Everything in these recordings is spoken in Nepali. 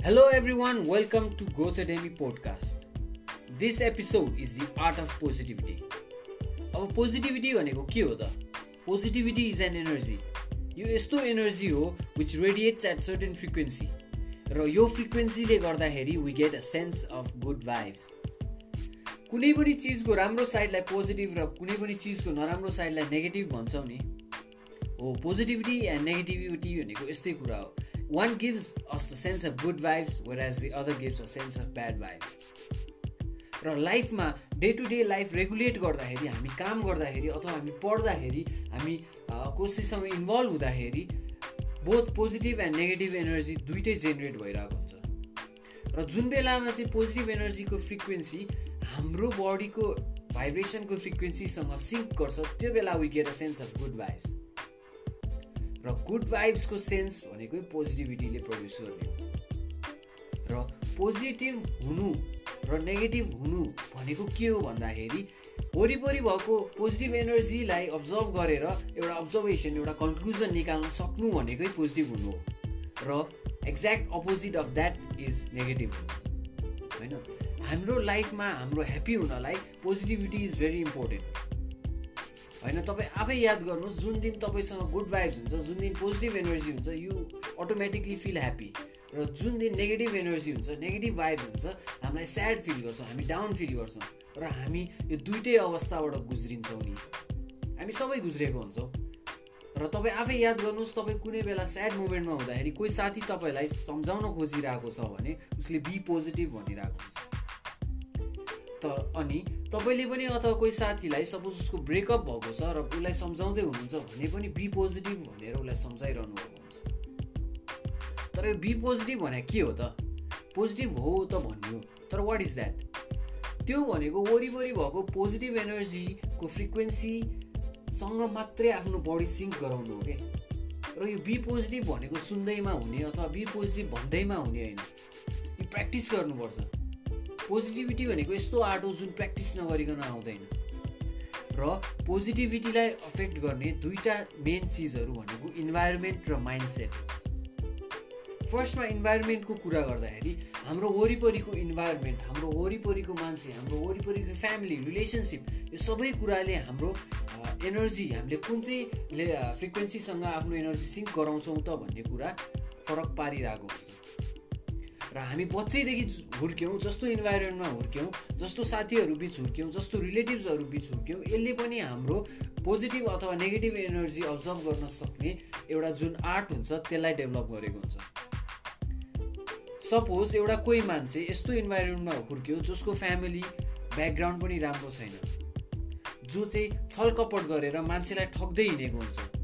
Hello, everyone. Welcome to Growth Academy podcast. This episode is the art of positivity. अब पोजिटिभिटी भनेको के हो त पोजिटिभिटी इज एन एनर्जी यो यस्तो एनर्जी हो which radiates at certain frequency र यो फ्रिक्वेन्सीले गर्दाखेरि we get a sense of good vibes कुनै पनि चिजको राम्रो साइडलाई पोजिटिभ र कुनै पनि चिजको नराम्रो साइडलाई नेगेटिभ भन्छौँ नि हो पोजिटिभिटी एन्ड नेगेटिभिटी भनेको यस्तै कुरा हो gives us the sense of good vibes whereas the other gives a sense of bad vibes र लाइफमा day to day life regulate गर्दाखेरि हामी काम गर्दाखेरि अथवा हामी पढ्दाखेरि हामी कसैसँग इन्भल्भ हुँदाखेरि both positive and negative energy दुइटै जेनेरेट भइरहेको हुन्छ। र जुन बेलामा चाहिँ पोजिटिभ एनर्जीको फ्रिक्वेन्सी हाम्रो बडीको भाइब्रेसनको फ्रिक्वेन्सीसँग सिङ्क गर्छ त्यो बेला we get a sense of good vibes र गुड भाइब्सको सेन्स भनेकै पोजिटिभिटीले प्रड्युस गर्ने हो। र पोजिटिभ हुनु र नेगेटिभ हुनु भनेको के हो भन्दाखेरि वरिपरि भएको पोजिटिभ एनर्जीलाई अब्जर्भ गरेर एउटा अब्जर्भेसन एउटा कन्क्लुजन निकाल्न सक्नु भनेकै पोजिटिभ हुनु हो। र exact opposite of that is negative हुनु होइन? हाम्रो लाइफमा हाम्रो ह्याप्पी हुनलाई पोजिटिभिटी इज भेरी इम्पोर्टेन्ट होइन तपाईँ आफै याद गर्नुहोस् जुन दिन तपाईँसँग गुड भाइब्स हुन्छ जुन दिन पोजिटिभ एनर्जी हुन्छ यु अटोमेटिकली फिल ह्याप्पी र जुन दिन नेगेटिभ एनर्जी हुन्छ नेगेटिभ भाइब हुन्छ हामीलाई स्याड फिल गर्छौँ हामी डाउन फिल गर्छौँ। र हामी यो दुइटै अवस्थाबाट गुज्रिन्छौँ नि। हामी सबै गुज्रेको हुन्छौँ। र तपाईँ आफै याद गर्नुहोस् तपाईँ कुनै बेला स्याड मुमेन्टमा हुँदाखेरि कोही साथी तपाईँलाई सम्झाउन खोजिरहेको छ भने उसले बी पोजिटिभ भनिरहेको हुन्छ। त अनि तपाईँले पनि अथवा कोही साथीलाई सपोज उसको ब्रेकअप भएको छ र उसलाई सम्झाउँदै हुनुहुन्छ भने पनि बी पोजिटिभ भनेर उसलाई सम्झाइरहनु भएको हुन्छ। तर यो बी पोजिटिभ भने के हो त? पोजिटिभ हो त भन्यो। तर वाट इज द्याट त्यो भनेको वरिपरि भएको पोजिटिभ एनर्जीको फ्रिक्वेन्सीसँग मात्रै आफ्नो बडी सिङ्क गराउनु हो कि र यो बी पोजिटिभ भनेको सुन्दैमा हुने अथवा बी पोजिटिभ भन्दैमा हुने होइन। यो प्र्याक्टिस गर्नुपर्छ। पोजिटिभिटी भनेको यस्तो आर्ट हो जुन प्र्याक्टिस नगरिकन आउँदैन। र पोजिटिभिटीलाई अफेक्ट गर्ने दुईवटा मेन चिजहरू भनेको इन्भाइरोमेन्ट र माइन्डसेट फर्स्टमा इन्भाइरोमेन्टको कुरा गर्दाखेरि हाम्रो वरिपरिको इन्भाइरोमेन्ट हाम्रो वरिपरिको मान्छे हाम्रो वरिपरिको फ्यामिली रिलेसनसिप यो सबै कुराले हाम्रो एनर्जी हामीले कुन चाहिँ फ्रिक्वेन्सीसँग आफ्नो एनर्जी सिङ्क गराउँछौँ त भन्ने कुरा फरक पारिरहेको हुन्छ। र हामी बच्चैदेखि हुर्क्यौँ जस्तो इन्भाइरोमेन्टमा हुर्क्यौँ जस्तो साथीहरू बिच हुर्क्यौँ जस्तो रिलेटिभ्सहरू बिच हुर्क्यौँ यसले पनि हाम्रो पोजिटिभ अथवा नेगेटिभ एनर्जी अब्जर्भ गर्न सक्ने एउटा जुन आर्ट हुन्छ त्यसलाई डेभलप गरेको हुन्छ। सपोज एउटा कोही मान्छे यस्तो इन्भाइरोमेन्टमा हुर्क्यो जसको फ्यामिली ब्याकग्राउन्ड पनि राम्रो छैन। जो चाहिँ छलकपट गरेर मान्छेलाई ठग्दै हिँडेको हुन्छ।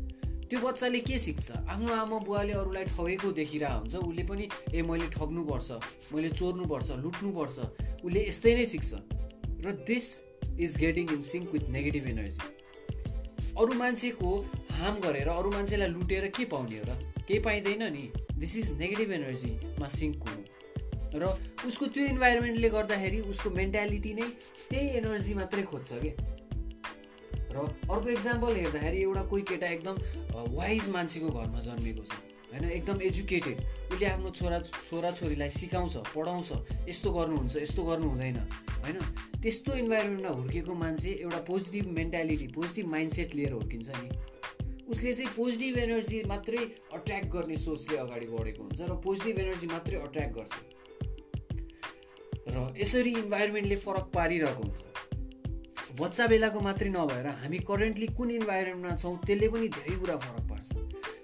त्यो बच्चाले के सिक्छ? आफ्नो आमा बुवाले अरूलाई ठगेको देखिरहेको हुन्छ। उसले पनि ए मैले ठग्नुपर्छ मैले चोर्नुपर्छ लुट्नुपर्छ। उसले यस्तै नै सिक्छ। र this is getting in sync with negative energy अरू मान्छेको हार्म गरेर अरू मान्छेलाई लुटेर के पाउने हो र? केही पाइँदैन नि। दिस इज नेगेटिभ एनर्जीमा सिङ्क हुनु। र उसको त्यो इन्भाइरोमेन्टले गर्दाखेरि उसको मेन्टालिटी नै त्यही एनर्जी मात्रै खोज्छ कि? र अर्को इक्जाम्पल हेर्दाखेरि एउटा कोही केटा एकदम वाइज मान्छेको घरमा जन्मेको छ। होइन एकदम एजुकेटेड उसले आफ्नो छोरा छोराछोरीलाई सिकाउँछ पढाउँछ यस्तो गर्नुहुन्छ यस्तो गर्नु हुँदैन होइन त्यस्तो इन्भाइरोमेन्टमा हुर्केको मान्छे एउटा पोजिटिभ मेन्टालिटी पोजिटिभ माइन्डसेट लिएर हुर्किन्छ नि। उसले चाहिँ पोजिटिभ एनर्जी मात्रै अट्र्याक्ट गर्ने सोचले अगाडि बढेको हुन्छ र पोजिटिभ एनर्जी मात्रै अट्र्याक्ट गर्छ। र यसरी इन्भाइरोमेन्टले फरक पारिरहेको हुन्छ। बच्चा बेलाको मात्रै नभएर हामी करेन्टली कुन इन्भाइरोमेन्टमा छौँ त्यसले पनि धेरै कुरा फरक पार्छ।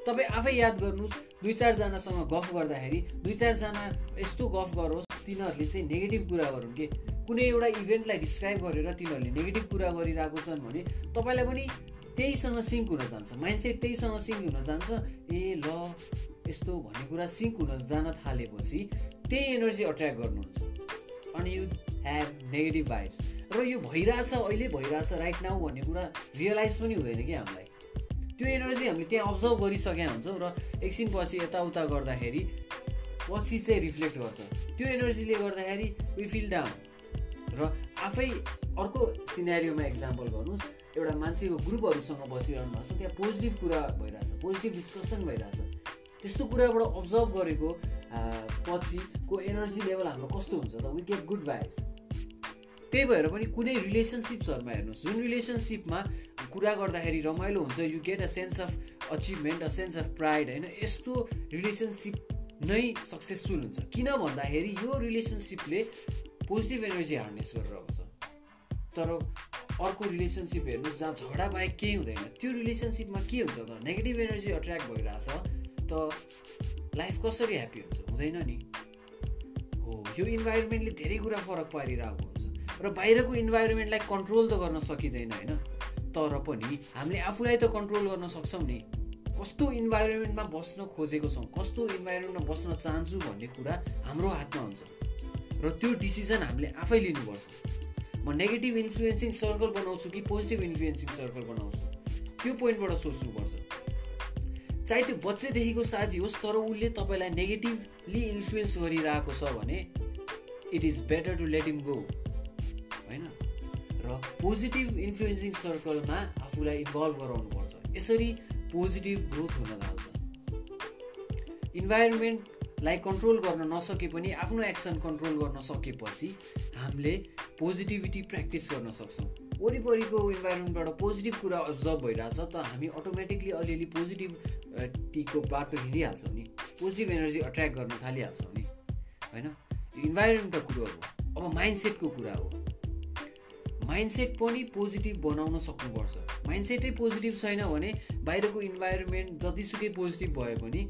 तपाईँ आफै याद गर्नुहोस् दुई चारजनासँग गफ गर्दाखेरि दुई चारजना यस्तो गफ गरोस् तिनीहरूले चाहिँ नेगेटिभ कुरा गरौँ कि? कुनै एउटा इभेन्टलाई डिस्क्राइब गरेर तिनीहरूले नेगेटिभ कुरा गरिरहेको छन् भने तपाईँलाई पनि त्यहीसँग सिङ्क हुन जान्छ। माइन्डसेट त्यहीसँग सिङ्क हुन जान्छ। ए ल यस्तो भन्ने कुरा सिङ्क हुन जान थालेपछि त्यही एनर्जी अट्र्याक्ट गर्नुहुन्छ। अनि यु ह्याभ नेगेटिभ भाइब्स र यो भइरहेछ अहिले भइरहेछ राइट नाउ भन्ने कुरा रियलाइज पनि हुँदैन कि हामीलाई। त्यो एनर्जी हामीले त्यहाँ अब्जर्भ गरिसकेका हुन्छौँ र एकछिनपछि यताउता गर्दाखेरि पछि चाहिँ रिफ्लेक्ट गर्छ। त्यो एनर्जीले गर्दाखेरि वी फिल डाउन र आफै अर्को सिनेरियोमा इक्जाम्पल गर्नुहोस्। एउटा मान्छेको ग्रुपहरूसँग बसिरहनु भएको छ त्यहाँ पोजिटिभ कुरा भइरहेछ पोजिटिभ डिस्कसन भइरहेछ। त्यस्तो कुराबाट अब्जर्भ गरेको पछिको एनर्जी लेभल हाम्रो कस्तो हुन्छ त? वी गेट गुड भाइब्स त्यही भएर पनि कुनै रिलेसनसिप्सहरूमा हेर्नुहोस्। जुन रिलेसनसिपमा कुरा गर्दाखेरि रमाइलो हुन्छ you get a sense of achievement a sense of pride होइन? यस्तो रिलेसनसिप नै सक्सेसफुल हुन्छ। किन भन्दाखेरि यो रिलेसनसिपले पोजिटिभ एनर्जी हार्नेस गरेर आउँछ। तर अर्को रिलेसनसिप हेर्नुहोस् जहाँ झगडा बाहेक केही हुँदैन। त्यो रिलेसनसिपमा के हुन्छ त? नेगेटिभ एनर्जी एट्र्याक्ट भइरहेछ त लाइफ कसरी ह्याप्पी हुन्छ? हुँदैन नि। हो यो इन्भाइरोमेन्टले धेरै कुरा फरक पारिरहेको र बाहिरको इन्भाइरोमेन्टलाई कन्ट्रोल त गर्न सकिँदैन होइन? तर पनि हामीले आफूलाई त कन्ट्रोल गर्न सक्छौँ नि। कस्तो इन्भाइरोमेन्टमा बस्न खोजेको छौँ कस्तो इन्भाइरोमेन्टमा बस्न चाहन्छु भन्ने कुरा हाम्रो हातमा हुन्छ। र त्यो डिसिजन हामीले आफै लिनुपर्छ। म नेगेटिभ इन्फ्लुएन्सिङ सर्कल बनाउँछु कि पोजिटिभ इन्फ्लुएन्सिङ सर्कल बनाउँछु? त्यो पोइन्टबाट सोच्नुपर्छ। चाहे त्यो बच्चैदेखिको साथी होस् तर उसले तपाईँलाई नेगेटिभली इन्फ्लुएन्स गरिरहेको छ भने it is better to let him go positive influencing सर्कलमा आफूलाई इन्भल्भ गराउनुपर्छ। यसरी पोजिटिभ ग्रोथ हुन थाल्छ। इन्भाइरोमेन्टलाई कन्ट्रोल गर्न नसके पनि आफ्नो एक्सन कन्ट्रोल गर्न सकेपछि हामीले पोजिटिभिटी प्र्याक्टिस गर्न सक्छौँ। वरिपरिको इन्भाइरोमेन्टबाट पोजिटिभ कुरा अब्जर्भ भइरहेछ त हामी अटोमेटिकली अलिअलि पोजिटिभिटीको बाटो हिँडिहाल्छौँ नि। पोजिटिभ एनर्जी एट्र्याक्ट गर्न थालिहाल्छौँ नि। होइन? इन्भाइरोमेन्टको कुरो हो। अब माइन्डसेटको कुरा हो। माइन्डसेट पनि पोजिटिभ बनाउन सक्नुपर्छ। माइन्डसेटै पोजिटिभ छैन भने बाहिरको इन्भाइरोमेन्ट जतिसुकै पोजिटिभ भए पनि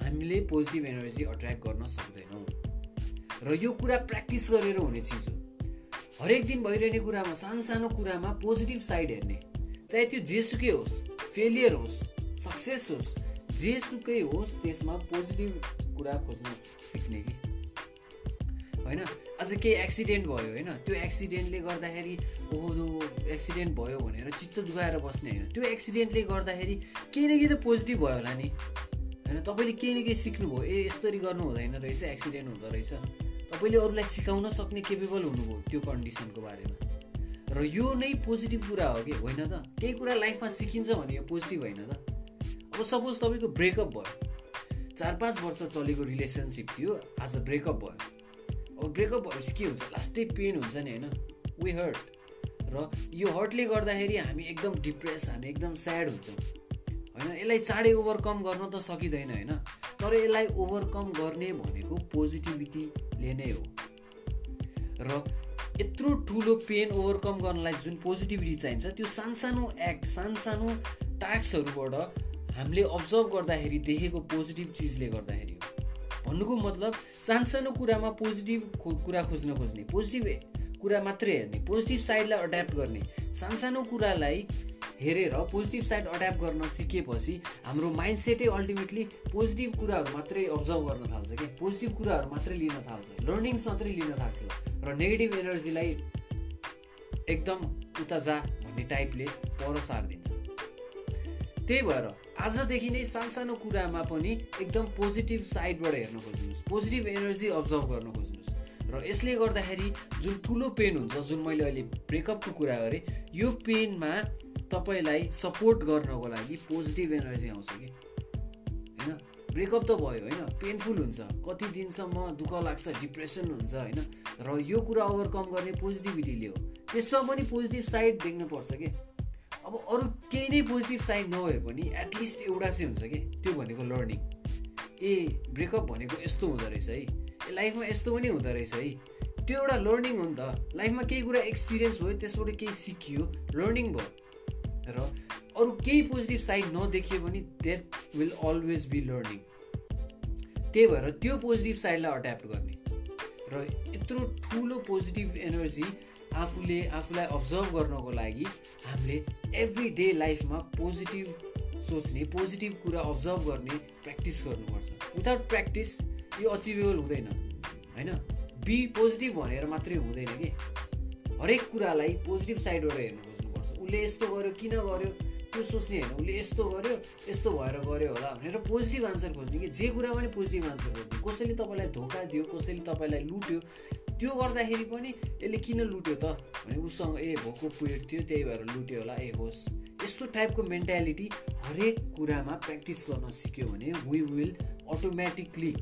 हामीले पोजिटिभ एनर्जी अट्र्याक्ट गर्न सक्दैनौँ। र यो कुरा प्र्याक्टिस गरेर हुने चिज हो। हरेक दिन भइरहने कुरामा सानो सानो कुरामा पोजिटिभ साइड हेर्ने। चाहे त्यो जेसुकै होस् फेलियर होस् सक्सेस होस् जेसुकै होस् त्यसमा पोजिटिभ कुरा खोज्न सिक्ने कि? होइन? अझ केही एक्सिडेन्ट भयो होइन? त्यो एक्सिडेन्टले गर्दाखेरि ओहो एक्सिडेन्ट भयो भनेर चित्त दुखाएर बस्ने होइन? त्यो एक्सिडेन्टले गर्दाखेरि केही न केही त पोजिटिभ भयो होला नि। होइन? तपाईँले केही न केही सिक्नुभयो। ए यस्तरी गर्नु हुँदैन रहेछ एक्सिडेन्ट हुँदो रहेछ। तपाईँले अरूलाई सिकाउन सक्ने केपेबल हुनुभयो त्यो कन्डिसनको बारेमा। र यो नै पोजिटिभ कुरा हो कि? होइन त? केही कुरा लाइफमा सिकिन्छ भने यो पोजिटिभ होइन त? अब सपोज तपाईँको ब्रेकअप भयो। चार पाँच वर्ष चलेको रिलेसनसिप थियो आज ब्रेकअप भयो। ब्रेकअप भएपछि के हुन्छ लास्टै पेन हुन्छ नि होइन? वी हर्ट र यो हर्टले गर्दाखेरि हामी एकदम डिप्रेस हामी एकदम स्याड हुन्छौँ। होइन? यसलाई चाँडै ओभरकम गर्न त सकिँदैन होइन? तर यसलाई ओभरकम गर्ने भनेको पोजिटिभिटीले नै हो। र यत्रो ठुलो पेन ओभरकम गर्नलाई जुन पोजिटिभिटी चाहिन्छ त्यो सानसानो एक्ट सानसानो टास्कहरूबाट हामीले अब्जर्भ गर्दाखेरि देखेको पोजिटिभ चिजले गर्दाखेरि भन्नुको मतलब सानसानो कुरामा पोजिटिभ कुरा खोज्न खोज्ने पोजिटिभ कुरा मात्रै हेर्ने पोजिटिभ साइडलाई एड्याप्ट गर्ने सानसानो कुरालाई हेरेर पोजिटिभ साइड एड्याप्ट गर्न सिकेपछि हाम्रो माइन्डसेटै अल्टिमेटली पोजिटिभ कुराहरू मात्रै अब्जर्भ गर्न थाल्छ कि? पोजिटिभ कुराहरू मात्रै लिन थाल्छ लर्निङ्स मात्रै लिन थाल्छ र नेगेटिभ एनर्जीलाई एकदम उता जा भन्ने टाइपले पर सारिदिन्छ। त्यही भएर आजदेखि नै सानसानो कुरामा पनि एकदम पोजिटिभ साइडबाट हेर्न खोज्नुहोस्। पोजिटिभ एनर्जी अब्जर्भ गर्न खोज्नुहोस्। र यसले गर्दाखेरि जुन ठुलो पेन हुन्छ जुन मैले अहिले ब्रेकअपको कुरा गरेँ यो पेनमा तपाईँलाई सपोर्ट गर्नको लागि पोजिटिभ एनर्जी आउँछ कि? होइन? ब्रेकअप त भयो होइन? पेनफुल हुन्छ। कति दिनसम्म दुःख लाग्छ डिप्रेसन हुन्छ होइन? र यो कुरा ओभरकम गर्ने पोजिटिभिटीले हो। त्यसमा पनि पोजिटिभ साइड देख्नुपर्छ कि? अब अरू केही नै पोजिटिभ साइड नभए पनि एटलिस्ट एउटा चाहिँ हुन्छ कि त्यो भनेको लर्निङ ए ब्रेकअप भनेको यस्तो हुँदो रहेछ है। ए लाइफमा यस्तो पनि हुँदो रहेछ है। त्यो एउटा लर्निङ हो नि त। लाइफमा केही कुरा एक्सपिरियन्स भयो त्यसबाट केही सिकियो लर्निङ भयो। र अरू केही पोजिटिभ साइड नदेखियो भने that will always be learning त्यही भएर त्यो पोजिटिभ साइडलाई अट्याप्ट गर्ने। र यत्रो ठुलो पोजिटिभ एनर्जी आफूले आफूलाई अब्जर्भ गर्नको लागि हामीले एभ्री डे लाइफमा पोजिटिभ सोच्ने पोजिटिभ कुरा अब्जर्भ गर्ने प्र्याक्टिस गर्नुपर्छ। विदाउट प्र्याक्टिस यो अचिभेबल हुँदैन होइन? बी पोजिटिभ भनेर मात्रै हुँदैन कि? हरेक कुरालाई पोजिटिभ साइडबाट हेर्नु खोज्नुपर्छ। उसले यस्तो गर्यो किन गर्यो? त्यो सोच्ने होइन। उसले यस्तो गर्यो यस्तो भएर गर्यो होला भनेर पोजिटिभ आन्सर खोज्ने कि जे कुरा पनि पोजिटिभ आन्सर खोज्ने। कसैले तपाईँलाई धोका दियो कसैले तपाईँलाई लुट्यो त्यो गर्दाखेरि पनि यसले किन लुट्यो त भने उसँग ए भोको पिरियड थियो त्यही भएर लुट्यो होला ए होस्। यस्तो टाइपको मेन्टालिटी हरेक कुरामा प्र्याक्टिस गर्न सिक्यो भने we will automatically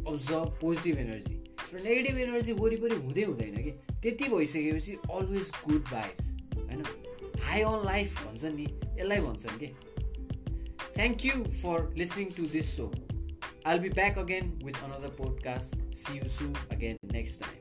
observe positive energy र नेगेटिभ एनर्जी वरिपरि हुँदै हुँदैन कि। त्यति भइसकेपछि अलवेज गुड भाइब्स होइन? हाई अन लाइफ भन्छ नि यसलाई भन्छन् कि thank you for listening to this so I'll be back again with another podcast. See you soon again next time.